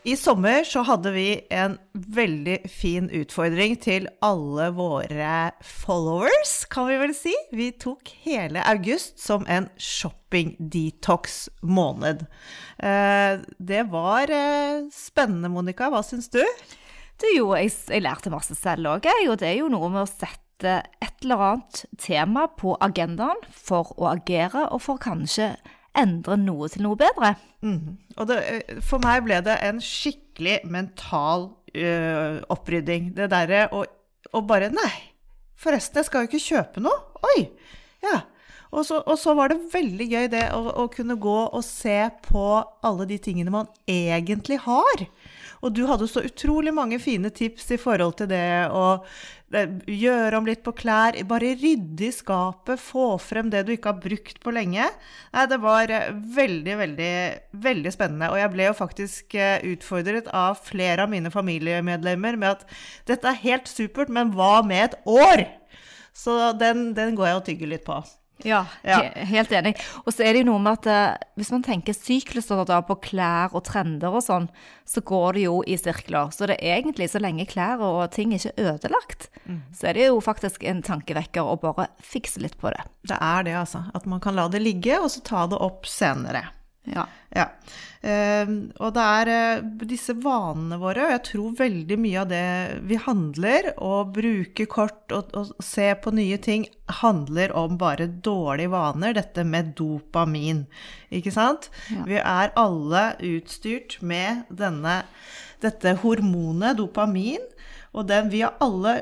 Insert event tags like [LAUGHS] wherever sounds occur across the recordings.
I sommer så hadde vi en veldig fin utfordring til alle våre followers, kan vi vel si. Vi tok hele august som en shopping-detox-måned. Eh, det var eh, spennende, Monica. Hva syns du? Du, jo, jeg, jeg lærte masse selv òg, og det er jo noe med å sette et eller annet tema på agendaen for å agere, og for kanskje endre noe til noe bedre. Mm. Og det, for meg ble det en skikkelig mental øh, opprydding. Det derre å, bare Nei, forresten, jeg skal jo ikke kjøpe noe. Oi! Ja. Og så, og så var det veldig gøy det å, å, kunne gå og se på alle de tingene man egentlig har. Og du hadde så utrolig mange fine tips i forhold til det å gjøre om litt på klær, bare rydde i skapet, få frem det du ikke har brukt på lenge. Nei, det var eh, veldig, veldig, veldig spennende. Og jeg ble jo faktisk eh, utfordret av flere av mine familiemedlemmer med at dette er helt supert, men hva med et år? Så den, den går jeg og tygger litt på. Ja, ja. helt enig. Og så er det jo noe med at uh, hvis man tenker sykluser da på klær og trender og sånn, så går det jo i sirkler. Så det er egentlig, så lenge klær og ting ikke er ødelagt, mm. så er det jo faktisk en tankevekker å bare fikse litt på det. Det er det, altså. At man kan la det ligge, og så ta det opp senere. Ja. ja. Uh, og det er uh, disse vanene våre, og jeg tror veldig mye av det vi handler og bruker kort og, og ser på nye ting, handler om bare dårlige vaner, dette med dopamin. Ikke sant? Ja. Vi er alle utstyrt med denne, dette hormonet dopamin. Og den, vi har alle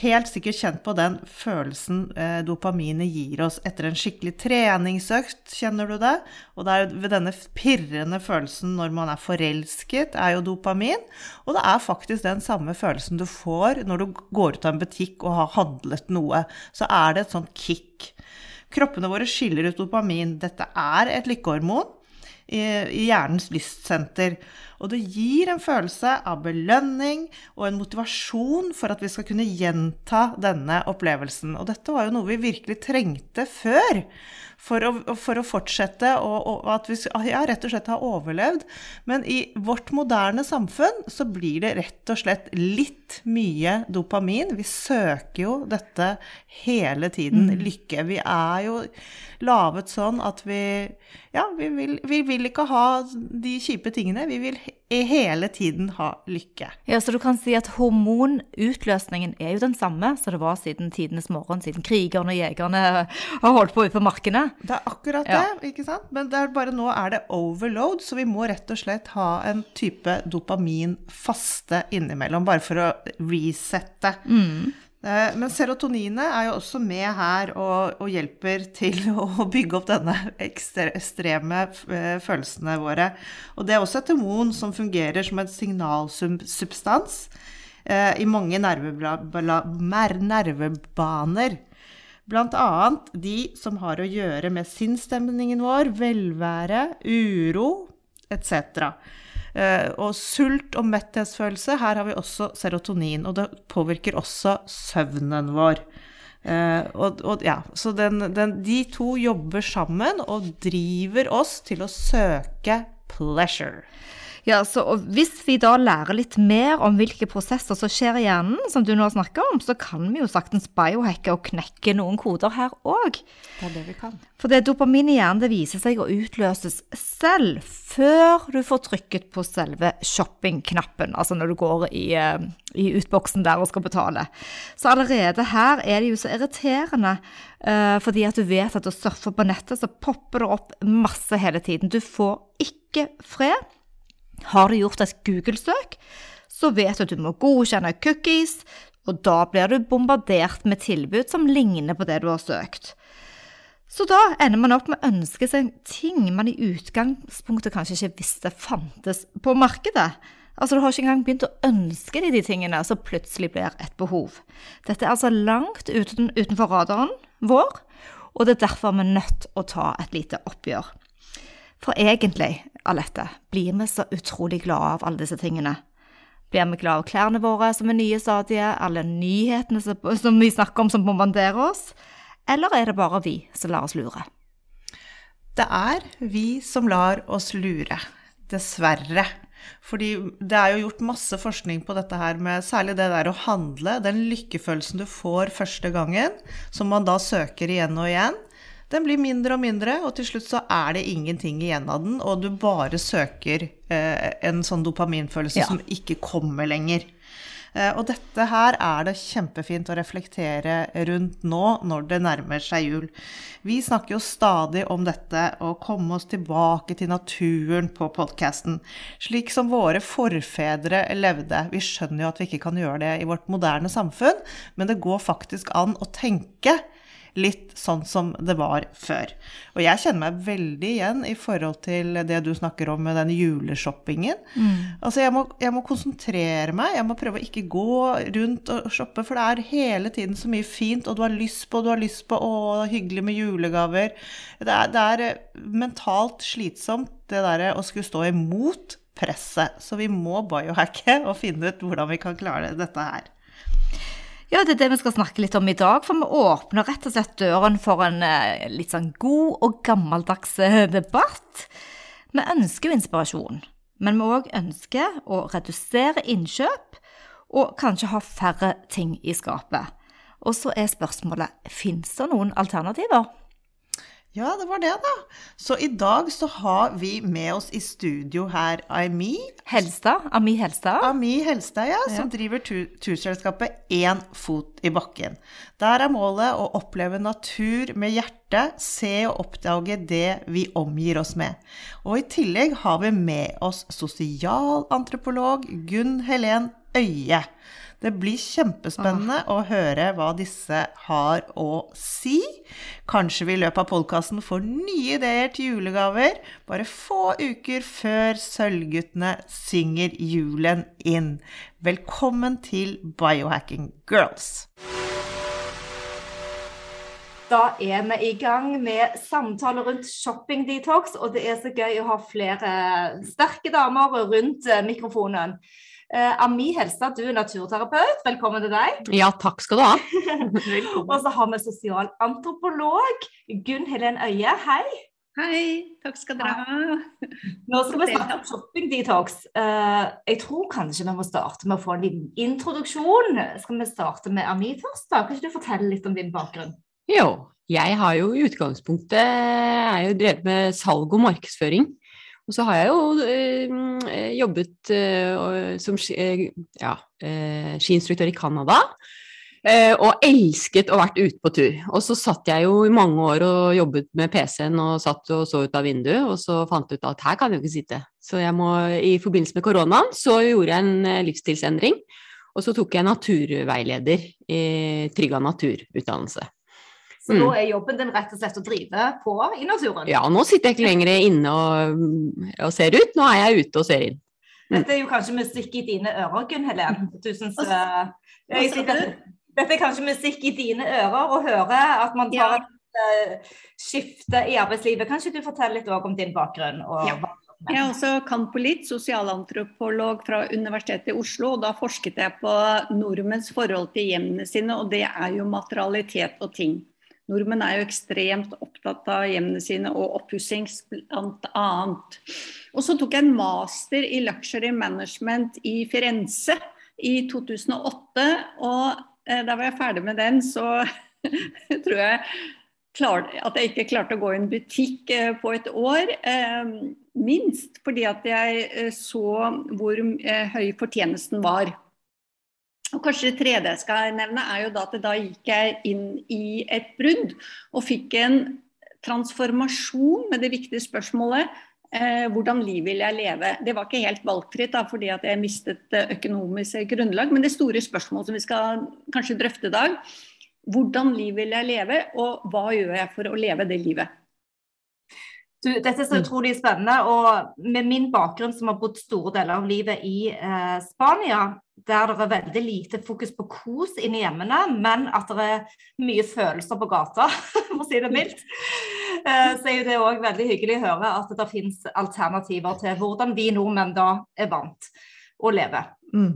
helt sikkert kjent på den følelsen eh, dopaminet gir oss etter en skikkelig treningsøkt, kjenner du det? Og det er ved denne pirrende følelsen når man er forelsket, er jo dopamin. Og det er faktisk den samme følelsen du får når du går ut av en butikk og har handlet noe. Så er det et sånt kick. Kroppene våre skiller ut dopamin. Dette er et lykkehormon i, hjernens lystsenter. Og det gir en følelse av belønning og en motivasjon for at vi skal kunne gjenta denne opplevelsen. Og dette var jo noe vi virkelig trengte før for å, for å fortsette og, og, at vi ja, rett og slett har overlevd. Men i vårt moderne samfunn så blir det rett og slett litt mye dopamin. Vi søker jo dette hele tiden. Mm. Lykke. Vi er jo laget sånn at vi Ja, vi vil, vi vil ikke ha de kjipe tingene. Vi vil hele tiden ha lykke. Ja, Så du kan si at hormonutløsningen er jo den samme som det var siden tidenes morgen, siden krigerne og jegerne har holdt på ute på markene? Det er akkurat det, ja. ikke sant? Men det er bare nå er det overload, så vi må rett og slett ha en type dopamin-faste innimellom, bare for å resette. Mm. Eh, men serotoninet er jo også med her og, og, hjelper til [LAUGHS] å bygge opp denne ekstreme eh, følelsene våre. Og det er også et hormon som fungerer som en signalsubstans eh, i mange nervebaner. Blant annet de som har å gjøre med sinnsstemningen vår, velvære, uro etc. Eh, og sult og metthetsfølelse, her har vi også serotonin. Og det påvirker også søvnen vår. Uh, og, og, ja, så den, den, de to jobber sammen og driver oss til å søke pleasure. Ja, så Hvis vi da lærer litt mer om hvilke prosesser som skjer i hjernen, som du nå snakker om, så kan vi jo saktens biohacke og knekke noen koder her òg. Det er det vi kan. For det dopamin i hjernen det viser seg å utløses selv før du får trykket på selve shoppingknappen, altså når du går i, eh, i, utboksen der og skal betale. Så allerede her er det jo så irriterende, uh, fordi at du vet at du surfer på nettet, så popper det opp masse hele tiden. Du får ikke fred. Har du gjort et Google-søk, så vet du at du må godkjenne cookies, og da blir du bombardert med tilbud som ligner på det du har søkt. Så da ender man opp med å ønske seg ting man i utgangspunktet kanskje ikke visste fantes på markedet. Altså, Du har ikke engang begynt å ønske deg de tingene, så plutselig blir et behov. Dette er altså langt uten, utenfor radaren vår, og det er derfor vi er nødt til å ta et lite oppgjør. For egentlig, Alette, blir vi så utrolig glade av alle disse tingene. Blir vi glad av klærne våre som er nye stadige, alle nyhetene som vi snakker om som bombarderer oss, eller er det bare vi som lar oss lure? Det er vi som lar oss lure. Dessverre. Fordi det er jo gjort masse forskning på dette her med særlig det der å handle, den lykkefølelsen du får første gangen, som man da søker igjen og igjen. Den blir mindre og mindre, og til slutt så er det ingenting igjen av den, og du bare søker eh, en sånn dopaminfølelse ja. som ikke kommer lenger. Eh, og dette her er det kjempefint å reflektere rundt nå når det nærmer seg jul. Vi snakker jo stadig om dette å komme oss tilbake til naturen på podkasten. Slik som våre forfedre levde. Vi skjønner jo at vi ikke kan gjøre det i vårt moderne samfunn, men det går faktisk an å tenke litt sånn som det var før. Og jeg kjenner meg veldig igjen i forhold til det du snakker om med den juleshoppingen. Mm. Altså jeg må, jeg må, konsentrere meg, jeg må prøve å ikke gå rundt og shoppe, for det er hele tiden så mye fint, og du har lyst på, du har lyst på, å, hyggelig med julegaver. Det er, det er mentalt slitsomt, det derre å skulle stå imot presset. Så vi må biohacke og finne ut hvordan vi kan klare dette her. Ja, det er det vi skal snakke litt om i dag. For vi åpner rett og slett døren for en eh, litt sånn god og gammeldags eh, debatt. Vi ønsker jo inspirasjon, men vi òg ønsker å redusere innkjøp og kanskje ha færre ting i skapet. Og så er spørsmålet fins det noen alternativer? Ja, det var det, da. Så i dag så har vi med oss i studio her Ami. Helstad. Ami Helstad. Ami Helstad, ja, som ja. driver turselskapet Én fot i bakken. Der er målet å oppleve natur med hjertet, se og oppdage det vi omgir oss med. Og i tillegg har vi med oss sosialantropolog Gunn Helen Øie. Det blir kjempespennende å høre hva disse har å si. Kanskje vi i løpet av podkasten får nye ideer til julegaver, bare få uker før Sølvguttene synger julen inn. Velkommen til Biohacking Girls. Da er vi i gang med samtaler rundt shopping detox, og det er så gøy å ha flere sterke damer rundt mikrofonen. Uh, Ami Helstad, du er naturterapeut. Velkommen til deg. Ja, takk skal du ha. [LAUGHS] og så har vi sosialantropolog Gunn Helen Øie. Hei. Hei, takk skal dere ha. Nå skal vi snakke om shopping detox. Uh, jeg tror kanskje vi må starte med å få en liten introduksjon. Skal vi starte med Ami først? da? Kan ikke du fortelle litt om din bakgrunn? Jo, jeg har jo i utgangspunktet er jo drevet med salg og markedsføring. Og så har jeg jo øh, jobbet øh, som ja, øh, skiinstruktør i Canada. og elsket å vært ute på tur. Og så satt jeg jo i mange år og jobbet med PC-en og satt og så ut av vinduet, og så fant jeg ut at her kan jeg jo ikke sitte. Så jeg må, i forbindelse med koronaen så gjorde jeg en livsstilsendring. Og så tok jeg naturveileder i Trygga naturutdannelse. Så mm. da er jobben din rett og slett å drive på i naturen? Ja, nå sitter jeg ikke lenger inne og, og ser ut, nå er jeg ute og ser inn. Mm. Dette er jo kanskje musikk i dine ører, Gunn Helen. Du syns uh, Dette er kanskje musikk i dine ører å høre at man tar ja. et uh, skifte i arbeidslivet. Kanskje du forteller litt om din bakgrunn? og ja. Jeg er også campolit, sosialantropolog fra Universitetet i Oslo. og Da forsket jeg på nordmenns forhold til hjemmene sine, og det er jo materialitet og ting. Nordmenn er jo ekstremt opptatt av hjemmene sine og oppussing bl.a. Og så tok jeg en master i luxury management i Firenze i 2008. Og eh, da var jeg ferdig med den, så [LAUGHS] tror jeg at jeg ikke klarte å gå i en butikk eh, på et år. Eh, minst fordi at jeg så hvor høy fortjenesten var. Og kanskje det tredje jeg skal nevne, er jo da at da gikk jeg inn i et brudd og fikk en transformasjon med det viktige spørsmålet eh, hvordan liv vil jeg leve? Det var ikke helt valgfritt da, fordi at jeg mistet eh, økonomisk grunnlag, men det store spørsmålet som vi skal kanskje drøfte i dag, hvordan liv vil jeg leve, og hva gjør jeg for å leve det livet? Du, dette er så utrolig spennende. Og med min bakgrunn som har bodd store deler av livet i eh, Spania, der det er veldig lite fokus på kos inni hjemmene, men at det er mye følelser på gata, [LAUGHS] for å si det mildt, eh, så er det òg veldig hyggelig å høre at det finnes alternativer til hvordan vi nordmenn da er vant å leve. Mm.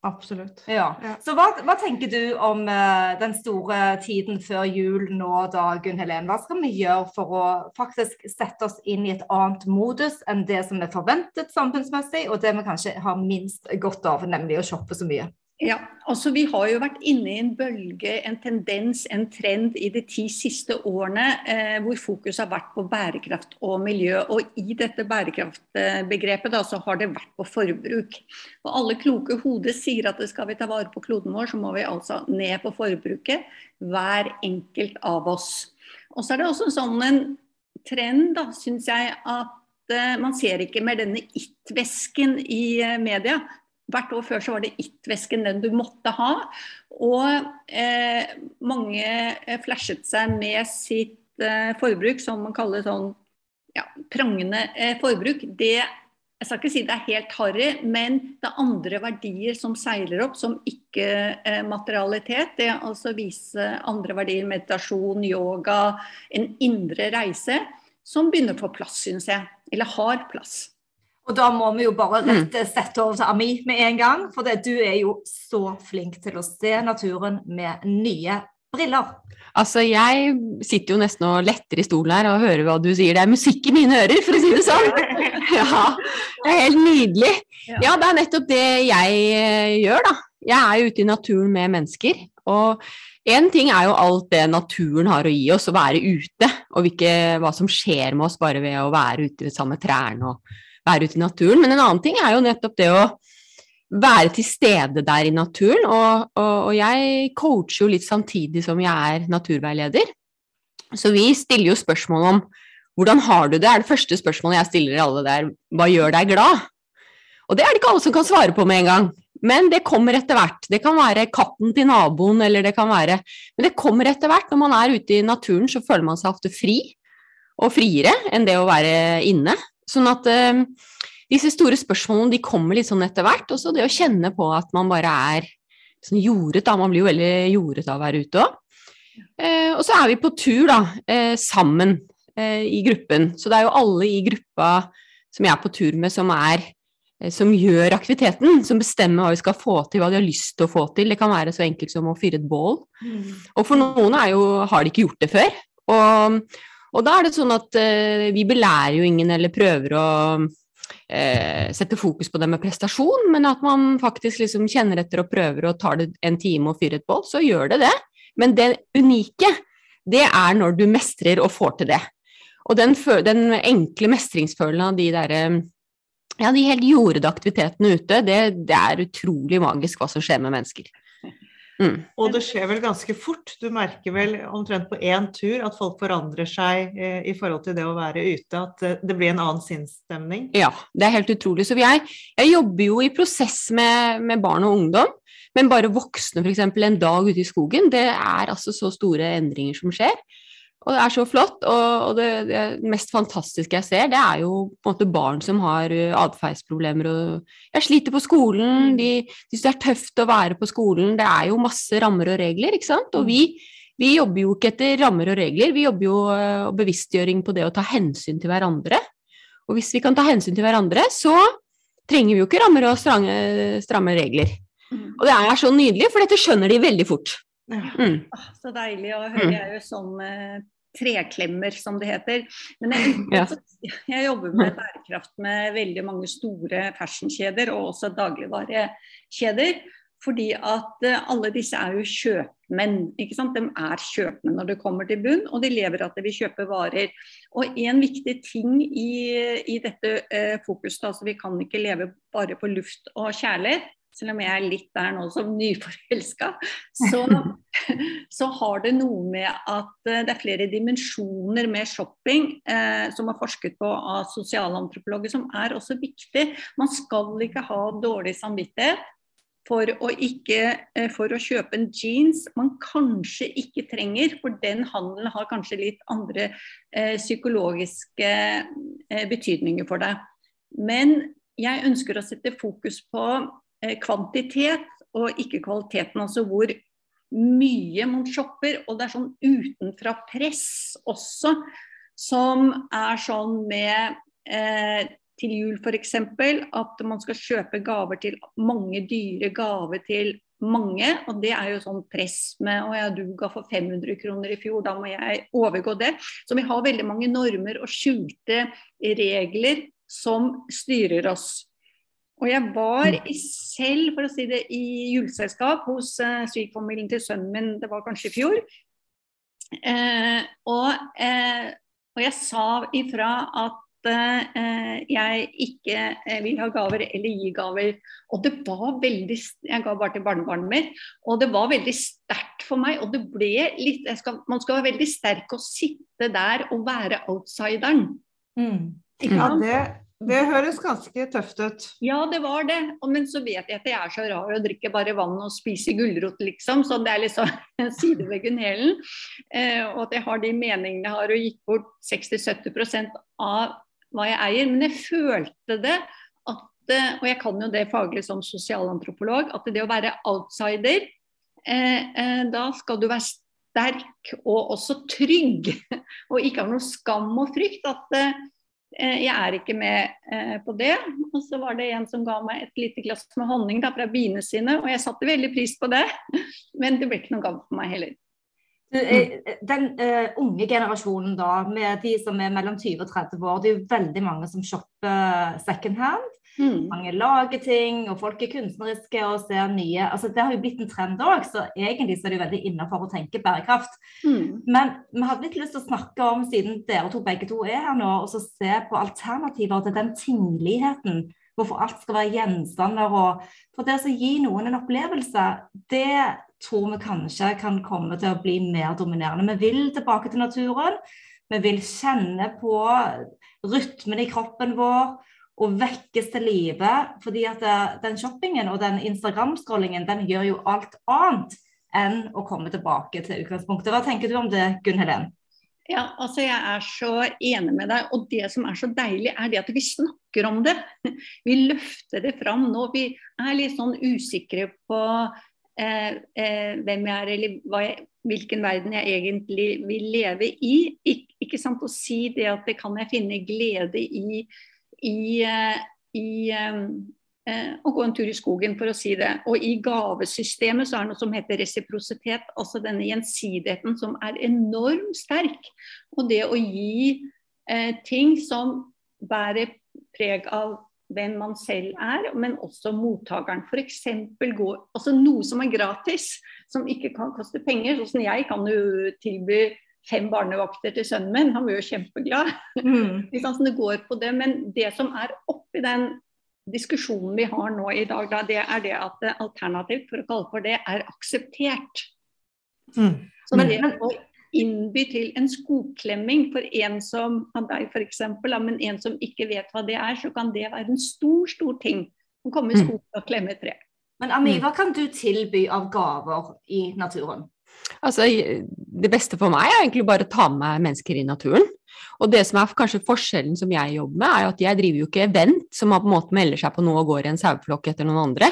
Absolutt. Ja. Ja. Så hva, hva tenker du om eh, den store tiden før jul nå da, Gunn Helen? Hva skal vi gjøre for å faktisk sette oss inn i et annet modus enn det som er forventet samfunnsmessig, og det vi kanskje har minst godt av, nemlig å shoppe så mye? Ja, altså Vi har jo vært inne i en bølge, en tendens, en trend i de ti siste årene eh, hvor fokus har vært på bærekraft og miljø. Og i dette bærekraftbegrepet da, så har det vært på forbruk. Og Alle kloke hoder sier at skal vi ta vare på kloden vår, så må vi altså ned på forbruket. Hver enkelt av oss. Og så er det også sånn en trend, da, syns jeg, at eh, man ser ikke mer denne it-vesken i eh, media. Hvert år før så var det it-vesken den du måtte ha. Og eh, mange eh, flashet seg med sitt eh, forbruk, som man kaller sånn ja, prangende eh, forbruk. Det, jeg skal ikke si det er helt harry, men det er andre verdier som seiler opp, som ikke eh, materialitet. Det er altså vise andre verdier, meditasjon, yoga, en indre reise, som begynner å få plass, syns jeg. Eller har plass. Og da må vi jo bare rett sette over til Ami med en gang, for det, du er jo så flink til å se naturen med nye briller. Altså, jeg sitter jo nesten og letter i stolen her og hører hva du sier. Det er musikk i mine ører, for å si det sånn. [LAUGHS] Ja, det er helt nydelig. Ja, det er nettopp det jeg eh, gjør, da. Jeg er jo ute i naturen med mennesker. Og én ting er jo alt det naturen har å gi oss, å være ute. Og hvilke, hva som skjer med oss bare ved å være ute sammen med trærne og være ute i naturen. Men en annen ting er jo nettopp det å være til stede der i naturen. Og, og, og jeg coacher jo litt samtidig som jeg er naturveileder. Så vi stiller jo spørsmål om hvordan har du det? er det første spørsmålet jeg stiller alle der. Hva gjør deg glad? Og det er det ikke alle som kan svare på med en gang. Men det kommer etter hvert. Det kan være katten til naboen, eller det kan være Men det kommer etter hvert. Når man er ute i naturen, så føler man seg ofte fri. Og friere enn det å være inne. Sånn at eh, disse store spørsmålene de kommer litt sånn etter hvert. Også det å kjenne på at man bare er sånn jordet, da. Man blir jo veldig jordet av å være ute òg. Eh, og så er vi på tur, da, eh, sammen eh, i gruppen. Så det er jo alle i gruppa som jeg er på tur med, som er eh, som gjør aktiviteten, som bestemmer hva vi skal få til, hva de har lyst til å få til. Det kan være så enkelt som å fyre et bål. Og for noen er jo, har de ikke gjort det før. Og, og da er det sånn at eh, vi belærer jo ingen eller prøver å eh, sette fokus på det med prestasjon, men at man faktisk liksom kjenner etter og prøver og tar det en time og fyrer et bål, så gjør det det. Men det unike, det er når du mestrer og får til det. Og den, den enkle mestringsfølelsen av de derre ja, de helt jordede aktivitetene ute, det, det er utrolig magisk hva som skjer med mennesker. Mm. Og det skjer vel ganske fort. Du merker vel omtrent på én tur at folk forandrer seg eh, i forhold til det å være ute. At eh, det blir en annen sinnsstemning. Ja, det er helt utrolig. Så jeg, jeg jobber jo i prosess med, med barn og ungdom, men bare voksne f.eks. en dag ute i skogen, det er altså så store endringer som skjer. Og det er så flott. Og, det, det mest fantastiske jeg ser, det er jo på en måte barn som har uh, atferdsproblemer og Jeg sliter på skolen, de, de syns det er tøft å være på skolen. Det er jo masse rammer og regler, ikke sant. Og vi, vi jobber jo ikke etter rammer og regler, vi jobber jo uh, bevisstgjøring på det å ta hensyn til hverandre. Og hvis vi kan ta hensyn til hverandre, så trenger vi jo ikke rammer og strange, stramme regler. Og det er så nydelig, for dette skjønner de veldig fort. Ja. Mm. Ah, Så deilig å høre. Jeg er jo sånn eh, treklemmer, som det heter. Men jeg, [LAUGHS] Ja. jeg jobber med bærekraft med veldig mange store fashionkjeder og også dagligvarekjeder. Fordi at eh, alle disse er jo kjøpmenn. ikke sant? De er kjøpmenn når det kommer til bunn, og de lever at de vil kjøpe varer. Og en viktig ting i, i dette eh, fokuset, altså vi kan ikke leve bare på luft og kjærlighet, selv om jeg er litt der nå som nyforelska, [LAUGHS] så, så har det noe med at eh, det er flere dimensjoner med shopping eh, som er forsket på av sosialantropologer, som er også viktig. Man skal ikke ha dårlig samvittighet for å, ikke, eh, for å kjøpe en jeans man kanskje ikke trenger, for den handelen har kanskje litt andre eh, psykologiske eh, betydninger for deg. Men jeg ønsker å sette fokus på kvantitet og ikke kvaliteten. Altså hvor mye man shopper. Og det er sånn utenfra press også, som er sånn med eh, til jul f.eks. at man skal kjøpe gaver til mange dyre gaver til mange. Og det er jo sånn press med å ja, du ga for 500 kroner i fjor, da må jeg overgå det. Så vi har veldig mange normer og skjulte regler som styrer oss. Og jeg var selv, for å si det, i juleselskap hos uh, svigerfamilien til sønnen min, det var kanskje i fjor. Eh, og, eh, og, jeg sa ifra at uh, jeg ikke vil ha gaver eller gi gaver. Og det var veldig Jeg ga bare til barnebarnet mitt. Og det var veldig sterkt for meg. Og det ble litt skal, Man skal være veldig sterk og sitte der og være outsideren. Mm. Ja, det, det høres ganske tøft ut. Ja, det var det. Men så vet jeg at jeg er så rar og drikker bare vann og spiser gulrot, liksom. Så det er liksom [LAUGHS] en side ved gunnelen. Eh, og at jeg har de meningene jeg har og gikk bort 60-70% av hva jeg eier. Men jeg følte det at, eh, og jeg kan jo det faglig som sosialantropolog, at det å være outsider, eh, da skal du være sterk og også trygg. [LAUGHS] Og ikke ha noe skam og frykt. at jeg er ikke med eh, på det. Og så var det en som ga meg et lite glass med honning da, fra biene sine, og jeg satte veldig pris på det. [LAUGHS] Men det ble ikke noen gave for meg heller. Eh, den uh, unge generasjonen da, med de som er mellom 20 og 30 år, det er jo veldig mange som shopper second hand. Mm. Mange lager ting, og folk er kunstneriske og ser nye altså Det har jo blitt en trend òg, så egentlig så er det jo veldig innafor å tenke bærekraft. Mm. Men vi hadde litt lyst til å snakke om, siden dere to begge to er her nå, og så se på alternativer til den tingligheten. Hvorfor alt skal være gjenstander. og For det å gi noen en opplevelse, det tror vi kanskje kan komme til å bli mer dominerende. Vi vil tilbake til naturen. Vi vil kjenne på rytmen i kroppen vår og vekkes til live. fordi at eh, den shoppingen og den Instagram-scrollingen den gjør jo alt annet enn å komme tilbake til utgangspunktet. Hva tenker du om det, Gunn Helen? Ja, altså Jeg er så enig med deg. Og det som er så deilig, er det at vi snakker om det. [LAUGHS] Vi løfter det fram nå. Vi er litt sånn usikre på hvem jeg er, eller jeg, hvilken verden jeg egentlig vil leve i. Ik ikke sant å si det at det kan jeg finne glede i i, eh, i eh, eh, å gå en tur i skogen, for å si det. Og i gavesystemet så er det noe som heter resiprositet, altså denne gjensidigheten som er enormt sterk. Og det å gi eh, ting som bærer preg av hvem man selv er, men også mottakeren. F.eks. Altså noe som er gratis, som ikke kan koste penger. Sånn som jeg kan jo tilby fem barnevakter til sønnen min. Han blir jo kjempeglad. Mm. [LAUGHS] det går på det. Men det som er oppi den diskusjonen vi har nå i dag, da, det er det at alternativt, for å kalle for det, er akseptert. Mm. Så men, det å innby til en skogklemming for en som av deg f.eks., men en som ikke vet hva det er, så kan det være en stor, stor ting. Å komme i mm. skogen og klemme et tre. Men Ami, hva kan du tilby av gaver i naturen? Altså, det beste for meg er egentlig bare å ta med mennesker i naturen. Og det som er kanskje forskjellen som jeg jobber med, er at jeg driver jo ikke event som på en måte melder seg på noe og går i en saueflokk etter noen andre.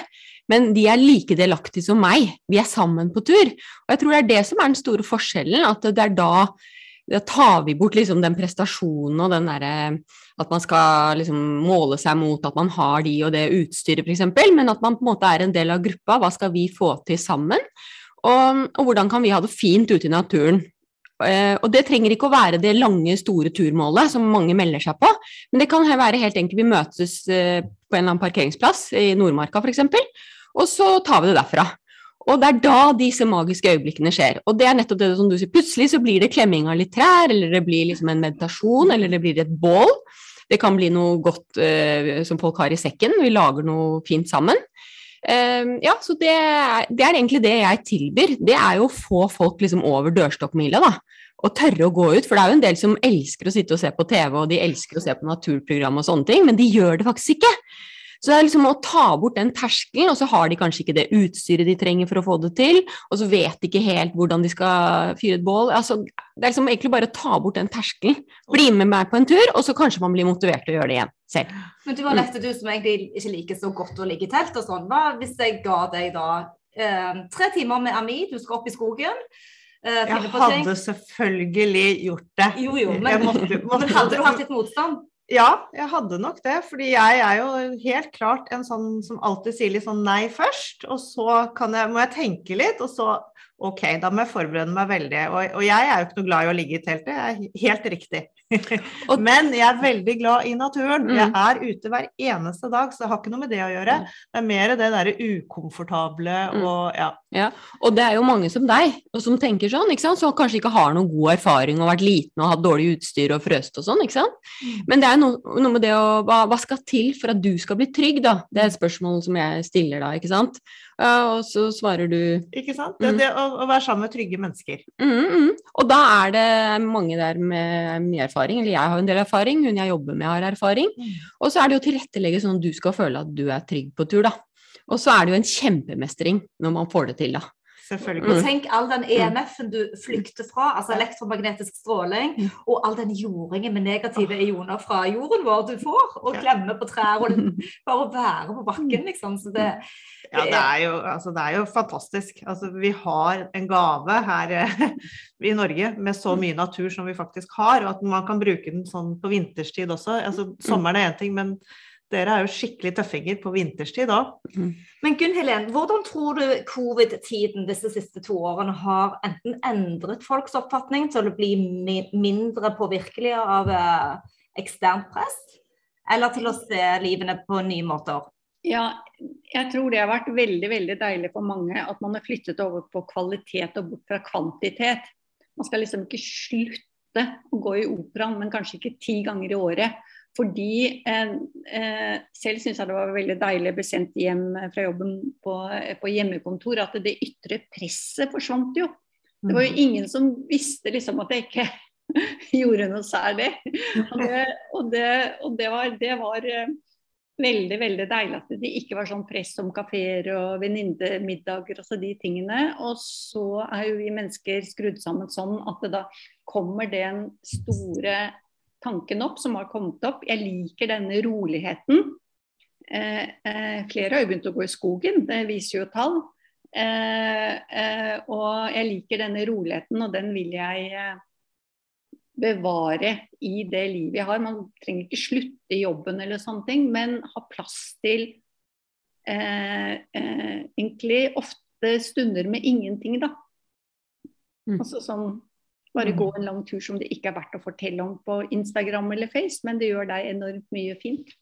Men de er like delaktige som meg. Vi er sammen på tur. Og jeg tror det er det som er den store forskjellen. At det er da da tar vi bort liksom den prestasjonen og den derre at man skal liksom måle seg mot at man har de og det utstyret, f.eks., men at man på en måte er en del av gruppa. Hva skal vi få til sammen? Og, og, hvordan kan vi ha det fint ute i naturen? Eh, og det trenger ikke å være det lange, store turmålet som mange melder seg på, men det kan være helt enkelt vi møtes eh, på en eller annen parkeringsplass i Nordmarka f.eks., og så tar vi det derfra. Og det er da disse magiske øyeblikkene skjer. Og det er nettopp det som du sier, plutselig så blir det klemming av litt trær, eller det blir liksom en meditasjon, eller det blir et bål. Det kan bli noe godt uh, som folk har i sekken, vi lager noe fint sammen. Ehm, ja, så det, det, er egentlig det jeg tilbyr. Det er jo å få folk liksom over dørstokkmila, da. Og tørre å gå ut. For det er jo en del som elsker å sitte og se på TV, og de elsker å se på naturprogram og sånne ting, men de gjør det faktisk ikke. Så det er liksom å ta bort den terskelen, og så har de kanskje ikke det utstyret de trenger for å få det til, og så vet de ikke helt hvordan de skal fyre et bål. Altså, det er liksom egentlig bare å ta bort den terskelen. Bli med meg på en tur, og så kanskje man blir motivert til å gjøre det igjen selv. Men du var lette du som egentlig ikke liker så godt å ligge i telt og sånn. Hva hvis jeg ga deg da eh, tre timer med Ami, du skal opp i skogen? eh, Jeg finne på ting. hadde selvfølgelig gjort det. Jo, jo, men, måtte- måtte- [LAUGHS] men hadde du hatt litt motstand? Ja, jeg hadde nok det. Fordi jeg er jo helt klart en sånn som alltid sier litt sånn nei først. Og så jeg, må jeg tenke litt, og så OK, da må jeg forberede meg veldig. Og, og jeg er jo ikke noe glad i å ligge i teltet, jeg er helt riktig. [LAUGHS] Men jeg er veldig glad i naturen. Mm. Jeg er ute hver eneste dag, så det har ikke noe med det å gjøre. Det er mer det derre ukomfortable og og ja. Og det er jo mange som deg, og som tenker sånn, ikke sant? som kanskje ikke har noen god erfaring og vært liten og hatt dårlig utstyr og frøst og sånn, ikke sant. Men det er noe, noe med det å hva, hva skal til for at du skal bli trygg, da? Det er et spørsmål som jeg stiller da, ikke sant. Ja, og så svarer du Ikke sant? Det, Mm. det å, å være sammen med trygge mennesker. mm, mm. Og da er det mange der med mye erfaring, eller jeg har en del erfaring, hun jeg jobber med har erfaring. Mm. Og så er det jo tilrettelegge sånn at du skal føle at du er trygg på tur, da. Og så er det jo en kjempemestring når man får det til, da. Selvfølgelig. Og tenk all den EMF-en du flykter fra, altså elektromagnetisk stråling, og all den jordingen med negative ioner fra jorden vår du får, og klemmer klemme på trær, og bare være på bakken, liksom. Så det, Ja, det er jo, altså, det er jo fantastisk. Altså, vi har en gave her eh, i Norge med så mye natur som vi faktisk har, og at man kan bruke den sånn på vinterstid også. Altså, sommeren er én ting, men dere er jo skikkelig tøffinger på vinterstid òg. Men Gunn Helen, hvordan tror du covid-tiden disse siste to årene har enten endret folks oppfatning til å bli mindre påvirkelige av eh, eksternt press, eller til å se livene på nye måter? Ja, jeg tror det har vært veldig veldig deilig for mange at man har flyttet over på kvalitet og bort fra kvantitet. Man skal liksom ikke slutte å gå i operaen, men kanskje ikke ti ganger i året. Fordi eh, eh, selv syns jeg det var veldig deilig å bli sendt hjem fra jobben på, på hjemmekontor, at det ytre presset forsvant jo. Det var jo ingen som visste liksom at jeg ikke [LAUGHS] gjorde noe særlig. Og det, og det, og det var, det var eh, veldig veldig deilig at det ikke var sånn press om kafeer og venninnemiddager og så de tingene. Og så er jo vi mennesker skrudd sammen sånn at det da kommer den store tanken opp som har kommet opp. Jeg liker denne roligheten. Eh, eh, flere har jo begynt å gå i skogen, det viser jo tall. Eh, eh, og jeg liker denne roligheten, og den vil jeg eh, bevare i det livet jeg har. Man trenger ikke slutte i jobben eller sånne ting, men ha plass til eh, eh, egentlig ofte stunder med ingenting, da. Mm. Altså sånn bare gå en lang tur som det ikke er verdt å fortelle om på Instagram eller Face, men det gjør deg enormt mye fint.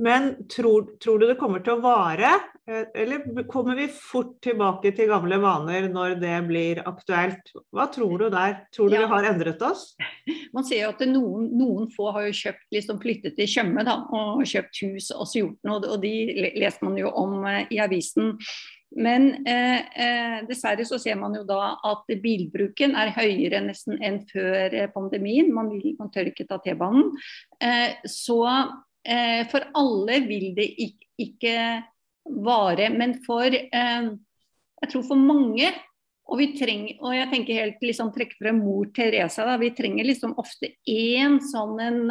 Men tror, tror du det kommer til å vare, eh, eller kommer vi fort tilbake til gamle vaner når det blir aktuelt? Hva tror du der? Tror du Ja. vi har endret oss? [LAUGHS] Man ser jo at noen, noen få har jo kjøpt, liksom flyttet til Tjøme og kjøpt hus og så gjort noe, og de leser man jo om eh, i avisen. Men eh, eh, dessverre så ser man jo da at bilbruken er høyere nesten enn før eh, pandemien. Man, vil, man tør ikke ta T-banen. Eh, så eh, for alle vil det ikke, ikke vare. Men for eh, jeg tror for mange og, vi trenger, og jeg tenker helt liksom trekke frem mor Teresa. Da, vi trenger liksom ofte én sånn en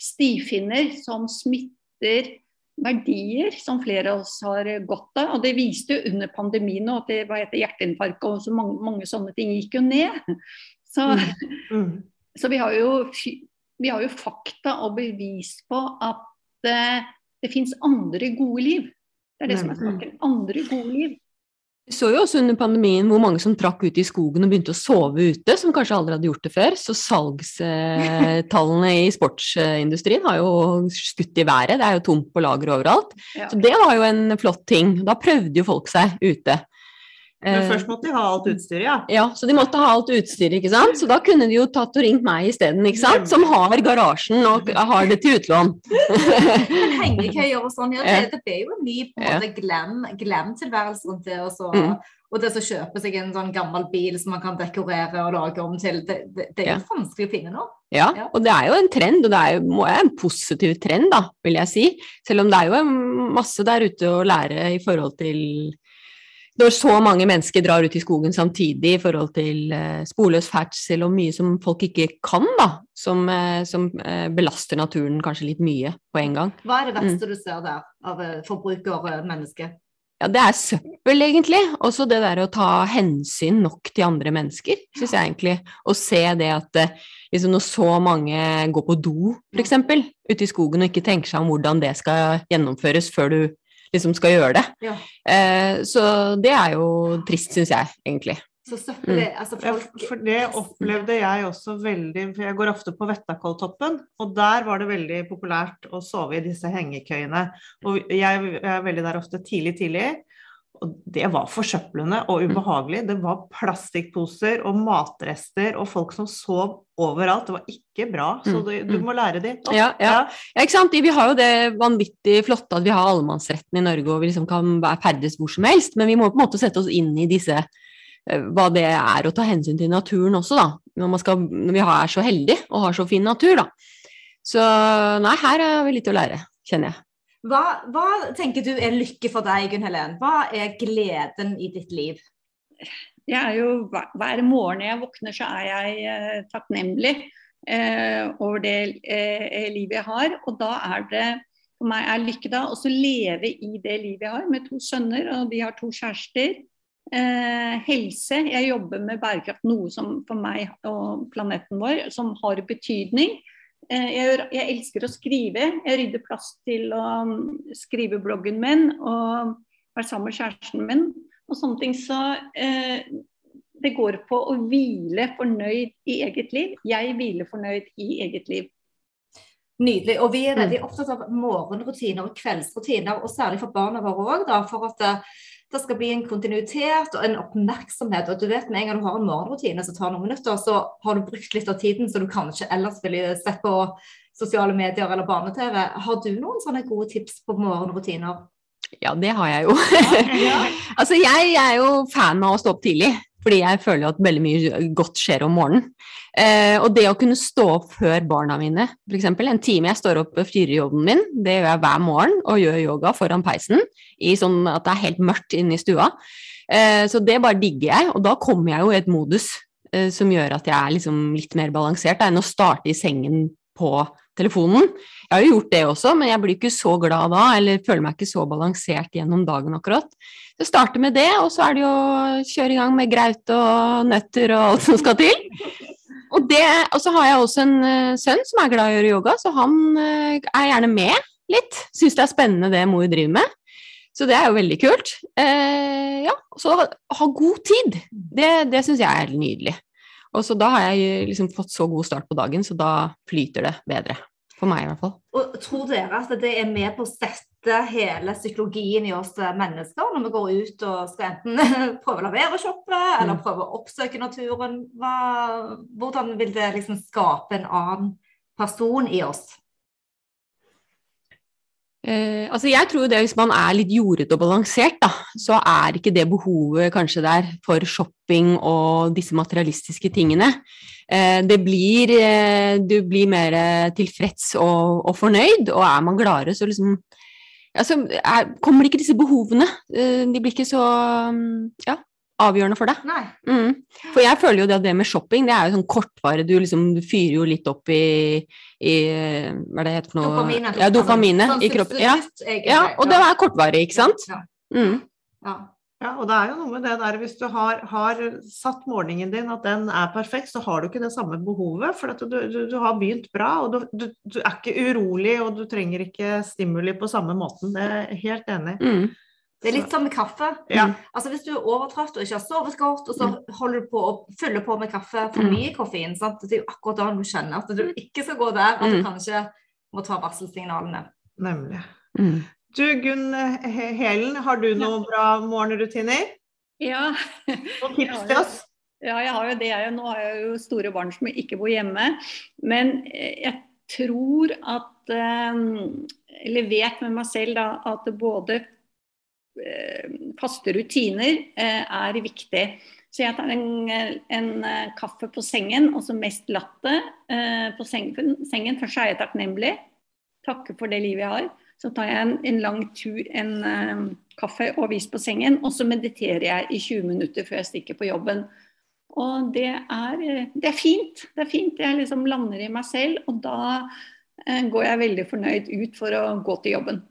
stifinner som smitter verdier som flere av oss har godt av. Og det viste jo under pandemien at det var etter hjerteinfarkt og så mange, mange sånne ting gikk jo ned. Så, Mm. så vi, har jo, vi har jo fakta og bevis på at eh, det fins andre gode liv. Det er det som er saken. Andre gode liv. Vi så jo også under pandemien hvor mange som trakk ut i skogen og begynte å sove ute, som kanskje aldri hadde gjort det før. Så salgstallene i sportsindustrien har jo skutt i været. Det er jo tomt på lager overalt. Ja. Så det var jo en flott ting. Da prøvde jo folk seg ute. Men Eh, først måtte de ha alt utstyret, ja. Ja, så de måtte ha alt utstyret, ikke sant. Så da kunne de jo tatt og ringt meg isteden, ikke sant. Som har garasjen og har det til utlån. Men [LAUGHS] hengekøyer og sånn, ja, Ja. det, det ble jo en ny på en Ja. måte glam, glam-tilværelse rundt det. Og så, Mm. og det å kjøpe seg en sånn gammel bil som man kan dekorere og lage om til, det, det, det er jo vanskelig å finne nå. Ja, Ja. og det er jo en trend, og det er jo en positiv trend, da, vil jeg si. Selv om det er jo masse der ute å lære i forhold til når så mange mennesker drar ut i skogen samtidig i forhold til eh, sporløs ferdsel og mye som folk ikke kan, da, som, eh, som eh, belaster naturen kanskje litt mye på en gang. Hva er det Mm. verste du ser der av forbrukermennesket? forbrukermenneske? Ja, det er søppel, egentlig. Også det der å ta hensyn nok til andre mennesker, syns jeg egentlig. Å se det at liksom når så mange går på do, f.eks., ute i skogen og ikke tenker seg om hvordan det skal gjennomføres før du liksom skal gjøre det. Ja. Eh, så det er jo trist, syns jeg, egentlig. Så søppel mm. altså Ja, for det opplevde jeg også veldig For jeg går ofte på Vettakolltoppen, og der var det veldig populært å sove i disse hengekøyene. Og jeg er veldig der ofte tidlig, tidlig. Og det var forsøplende og ubehagelig. Det var plastikkposer og matrester og folk som sov overalt. Det var ikke bra, så Mm, du, du mm. må lære de. Ja, ja. Ja, ikke sant? Vi har jo det vanvittig flotte at vi har allemannsretten i Norge og vi liksom kan være ferdes hvor som helst, men vi må på en måte sette oss inn i disse eh, hva det er å ta hensyn til naturen også, da. Når, man skal, når vi er så heldige og har så fin natur, da. Så nei, her er vi litt å lære, kjenner jeg. Hva, hva tenker du er lykke for deg, Gunn Helen? Hva er gleden i ditt liv? Jeg er jo, hver- morgen jeg våkner, så er jeg eh, takknemlig eh, over det eh, livet jeg har. Og da er det for meg er lykke da også leve i det livet jeg har, med to sønner, og de har to kjærester. Eh, helse. Jeg jobber med bærekraft, noe som for meg og planeten vår som har betydning. Eh, jeg, jeg elsker å skrive. Jeg rydder plass til å mm, skrive bloggen min og være sammen med kjæresten min og sånne ting. Så eh, det går på å hvile fornøyd i eget liv. Jeg hviler fornøyd i eget liv. Nydelig. Og vi er veldig opptatt av morgenrutiner og kveldsrutiner, og særlig for barna våre òg, for at det, skal bli en kontinuitet og en oppmerksomhet. Og du vet med en gang du har en morgenrutine som tar noen minutter, så har du brukt litt av tiden som du kanskje ellers ville sett på sosiale medier eller barne-TV. Har du noen sånne gode tips på morgenrutiner? Ja, det har jeg jo. [LAUGHS] altså, jeg er jo fan av å stå opp tidlig, fordi jeg føler jo at veldig mye godt skjer om morgenen. Eh, og det å kunne stå opp før barna mine, f.eks. en time jeg står opp og fyrer jobben min, det gjør jeg hver morgen, og gjør yoga foran peisen, i sånn at det er helt mørkt inne i stua. Eh, så det bare digger jeg, og da kommer jeg jo i et modus eh, som gjør at jeg er liksom litt mer balansert da, enn å starte i sengen på telefonen. Jeg har jo gjort det også, men jeg blir ikke så glad da, eller føler meg ikke så balansert gjennom dagen akkurat. Jeg starter med det, og så er det jo å kjøre i gang med graut og nøtter og alt som skal til. Og, det, og så har jeg også en uh, sønn som er glad i å gjøre yoga, så han uh, er gjerne med litt. Syns det er spennende det mor driver med. Så det er jo veldig kult. Uh, ja, så ha god tid. Det, det syns jeg er nydelig. Og så da har jeg liksom fått så god start på dagen, så da flyter det bedre. For meg i hvert fall. Og Tror dere at det er med på å sette hele psykologien i oss mennesker når vi går ut og skal enten [LAUGHS] prøve å la være å shoppe, eller prøve å oppsøke naturen? Hva, hvordan vil det liksom skape en annen person i oss? Eh, altså jeg tror det Hvis man er litt jordete og balansert, da, så er ikke det behovet kanskje der for shopping og disse materialistiske tingene. Eh, det blir, eh, du blir mer tilfreds og, og, fornøyd, og er man gladere, så liksom altså, er, kommer ikke disse behovene. Eh, de blir ikke så ja, avgjørende for deg. Mm. For jeg føler jo det at det med shopping, det er jo sånn kortvare. Du liksom du fyrer jo litt opp i, i Hva er det heter for noe? Dopamine. Ja, dopaminet Sånn i kroppen. Ja. ja, og det er kortvarig, ikke sant? Ja. Mm. Ja. Ja, og det er jo noe med det der hvis du har, har satt morgenen din, at den er perfekt, så har du ikke det samme behovet. For at du, du, du har begynt bra, og du, du, du, er ikke urolig, og du trenger ikke stimuli på samme måten. Det er jeg helt enig i. Mm. Det er litt som med kaffe. Ja. Altså Hvis du er overtrøtt og ikke har sovet godt, og så holder du på å fylle på med kaffe, for Mm. mye koffein, sant? det er jo akkurat da du kjenner at du ikke skal gå der, at du Mm. kanskje må ta varselsignalene. Nemlig. Mm. Du Gunn Helen, har du noen bra morgenrutiner? Ja. Noen tips til oss? Ja, jeg har jo det. Jeg, nå har jeg jo store barn som ikke bor hjemme. Men jeg tror at Eller vet med meg selv da, at både faste rutiner er viktig. Så jeg tar en, en kaffe på sengen, og så mest latte på sengen. Først er jeg takknemlig. Takker for det livet jeg har. Så tar jeg en, en lang tur, en uh, kaffe og avis på sengen, og så mediterer jeg i 20 minutter før jeg stikker på jobben. Og det er, det er fint. Det er fint. Jeg liksom lander i meg selv, og da uh, går jeg veldig fornøyd ut for å gå til jobben.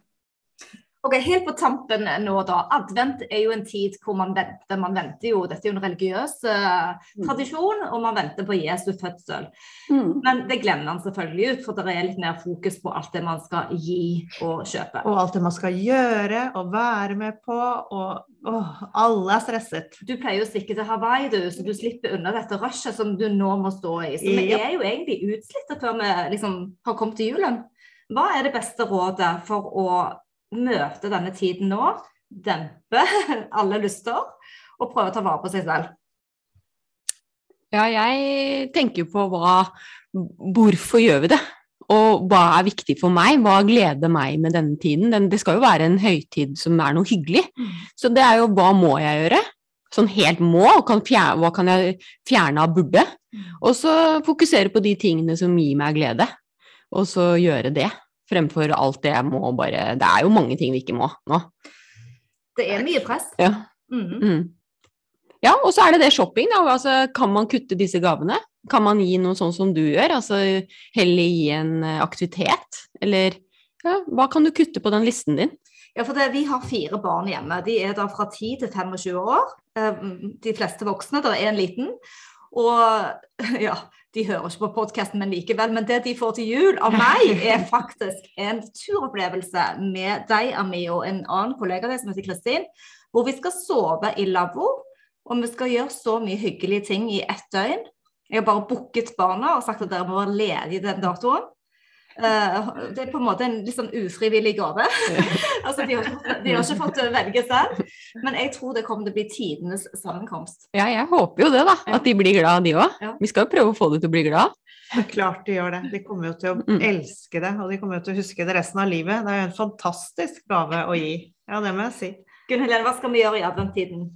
Ok, Helt på tampen nå, da. Advent er jo en tid hvor man venter. Man venter jo, Dette er jo en religiøs uh, tradisjon, og man venter på Jesu fødsel. Mm. Men det glemmer man selvfølgelig ut, for det er litt mer fokus på alt det man skal gi og kjøpe. Og alt det man skal gjøre og være med på. og åh, alle er stresset. Du pleier jo å stikke til Hawaii, du, så du slipper unna dette rushet som du nå må stå i. Så vi er jo egentlig utslitte før vi liksom har kommet til julen. Hva er det beste rådet for å møte denne tiden nå, dempe [LAUGHS] alle lyster og prøve å ta vare på seg selv? Ja, jeg tenker på hva Hvorfor gjør vi det? Og hva er viktig for meg? Hva gleder meg med denne tiden? Den, det skal jo være en høytid som er noe hyggelig. Mm. Så det er jo hva må jeg gjøre? Sånn helt må, kan fjerne, hva kan jeg fjerne av burde? Mm. Og så fokusere på de tingene som gir meg glede, og så gjøre det fremfor alt det jeg må bare Det er jo mange ting vi ikke må nå. Det er mye press. Ja. Mm. Mm. Ja, og så er det det shopping, da. Altså, kan man kutte disse gavene? Kan man gi noe sånn som du gjør? Altså heller gi en eh, aktivitet? Eller ja, hva kan du kutte på den listen din? Ja, for det, Vi har fire barn hjemme. De er da fra 10 til 25 år. Eh, de fleste voksne. Det er en liten. Og [LAUGHS] ja, de hører ikke på podkasten, men likevel. Men det de får til jul av meg, [LAUGHS] er faktisk en turopplevelse med deg, Ami, og en annen kollega av deg som heter Kristin, hvor vi skal sove i lavvo. Og vi skal gjøre så mye hyggelige ting i ett døgn. Jeg har bare booket barna og sagt at dere må være ledige den datoen. Uh, det er på en måte en litt sånn ufrivillig gave. [LAUGHS] altså, de har, de har, ikke fått velge selv. Men jeg tror det kommer til å bli tidenes sammenkomst. Ja, jeg håper jo det, da. At de blir glad, de òg. Ja. Vi skal jo prøve å få dem til å bli glad. Det er klart de gjør det. De kommer jo til å mm. elske det, og de kommer jo til å huske det resten av livet. Det er jo en fantastisk gave å gi. Ja, det må jeg si. Gunn Helene, hva skal vi gjøre i adventtiden?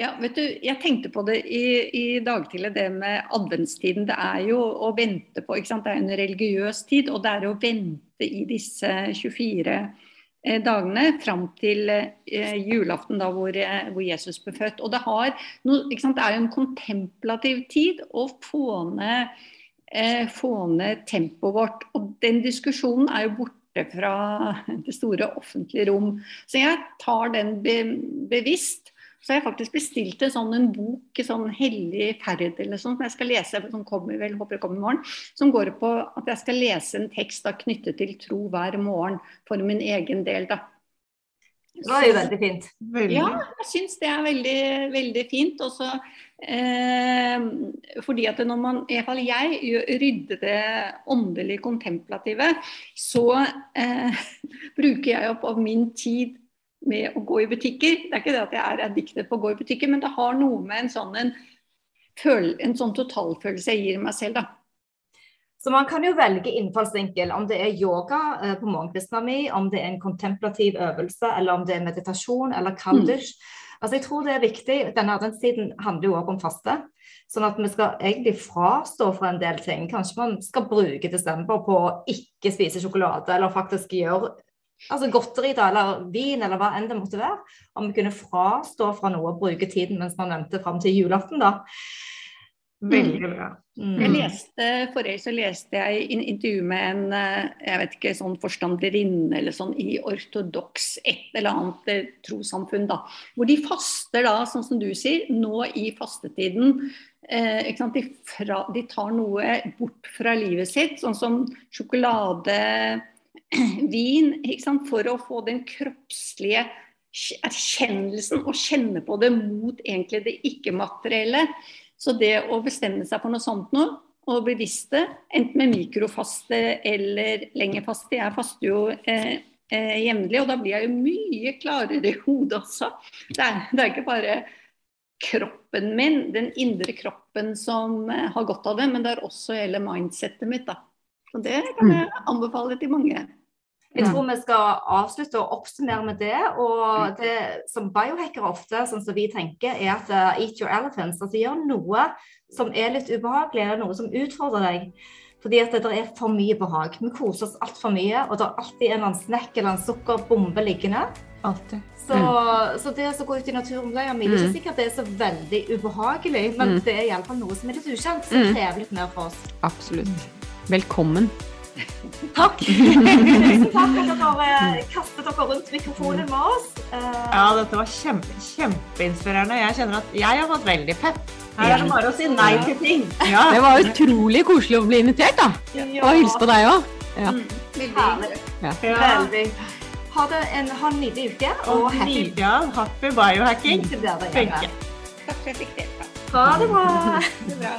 Ja, vet du, Jeg tenkte på det i, i dag tidlig, det med adventstiden. Det er jo å vente på ikke sant? Det er en religiøs tid, og det er å vente i disse 24 eh, dagene fram til eh, julaften, da, hvor, eh, hvor, Jesus ble født. Og det, har no, ikke sant? det er jo en kontemplativ tid å få ned, eh, få ned tempoet vårt. Og den diskusjonen er jo borte fra [LAUGHS] det store offentlige rom. Så jeg tar den be, bevisst. Så har jeg faktisk bestilt en sånn en bok, sånn hellig ferd eller sånn, som jeg skal lese, som kommer vel, håper jeg kommer i morgen, som går på at jeg skal lese en tekst da, knyttet til tro hver morgen for min egen del. da. Det var jo veldig fint. Veldig. Ja, jeg syns det er veldig, veldig fint. Også, eh, fordi at når man, i hvert fall jeg, rydder det åndelig kontemplative, så eh, [LAUGHS] bruker jeg opp av min tid med å gå i butikker. Det er ikke det at jeg er addiktet på å gå i butikker, men det har noe med en sånn, en, en sånn totalfølelse jeg gir meg selv, da. Så man kan jo velge innfallsvinkel, om det er yoga eh, på morgenkvisten min, om det er en kontemplativ øvelse, eller om det er meditasjon eller kaldish. Mm. Altså jeg tror det er viktig. Denne adventstiden handler jo også om faste. Sånn at vi skal egentlig frastå fra en del ting. Kanskje man skal bruke desember på å ikke spise sjokolade, eller faktisk gjøre altså godteri da, eller vin, eller hva enn det måtte være. Om vi kunne frastå fra noe og bruke tiden mens man venter fram til julaften, da. Veldig bra. Mm. Jeg leste, Forrige så leste jeg in intervju med en eh, jeg vet ikke, sånn forstanderinne eller sånn i ortodoks et eller annet eh, trossamfunn. da, Hvor de faster da, sånn som du sier, nå i fastetiden. Eh, de, fra, de, tar noe bort fra livet sitt, sånn som sjokolade, [CLEARS THROAT] vin sant, for å få den kroppslige erkjennelsen og kjenne på det mot egentlig det ikke-materielle. Så det å bestemme seg for noe sånt nå, og bevisst det, enten med mikrofaste eller lengre faste Jeg faster jo eh, eh, jevnlig, og da blir jeg jo mye klarere i hodet også. Det er, det er ikke bare kroppen min, den indre kroppen som eh, har godt av det, men det er også hele mindsettet mitt. da. Og det kan jeg anbefale til mange. Jeg tror vi skal avslutte og oppsummere med det. Og det som biohackere ofte, sånn som vi tenker, er at uh, eat your elephants. Altså gjør noe som er litt ubehagelig, eller noe som utfordrer deg. Fordi at det er for mye behag. Vi koser oss altfor mye, og det er alltid en eller annen snekk eller en sukkerbombe liggende. Alltid. Så, mm. så det å gå ut i naturen det er mm. ikke sikkert det er så veldig ubehagelig, men mm. det er iallfall noe som er litt ukjent, som mm. krever litt mer for oss. Absolutt. Velkommen. Takk. [LAUGHS] Tusen takk for at dere kastet dere rundt mikrofonen med oss. Uh, ja, dette var kjempe, kjempeinspirerende. Jeg kjenner at jeg har fått veldig pep. Her er det bare å si nei til ting. Ja. Det var utrolig koselig å bli invitert, da. Ja. Og hilse på deg òg. Ja. Mm, veldig. Ja. Veldig. Ha, det en, ha en nydelig uke. Og, og happy, ja, happy biohacking. Takk for at jeg fikk delta. Ha det bra. [LAUGHS] det bra.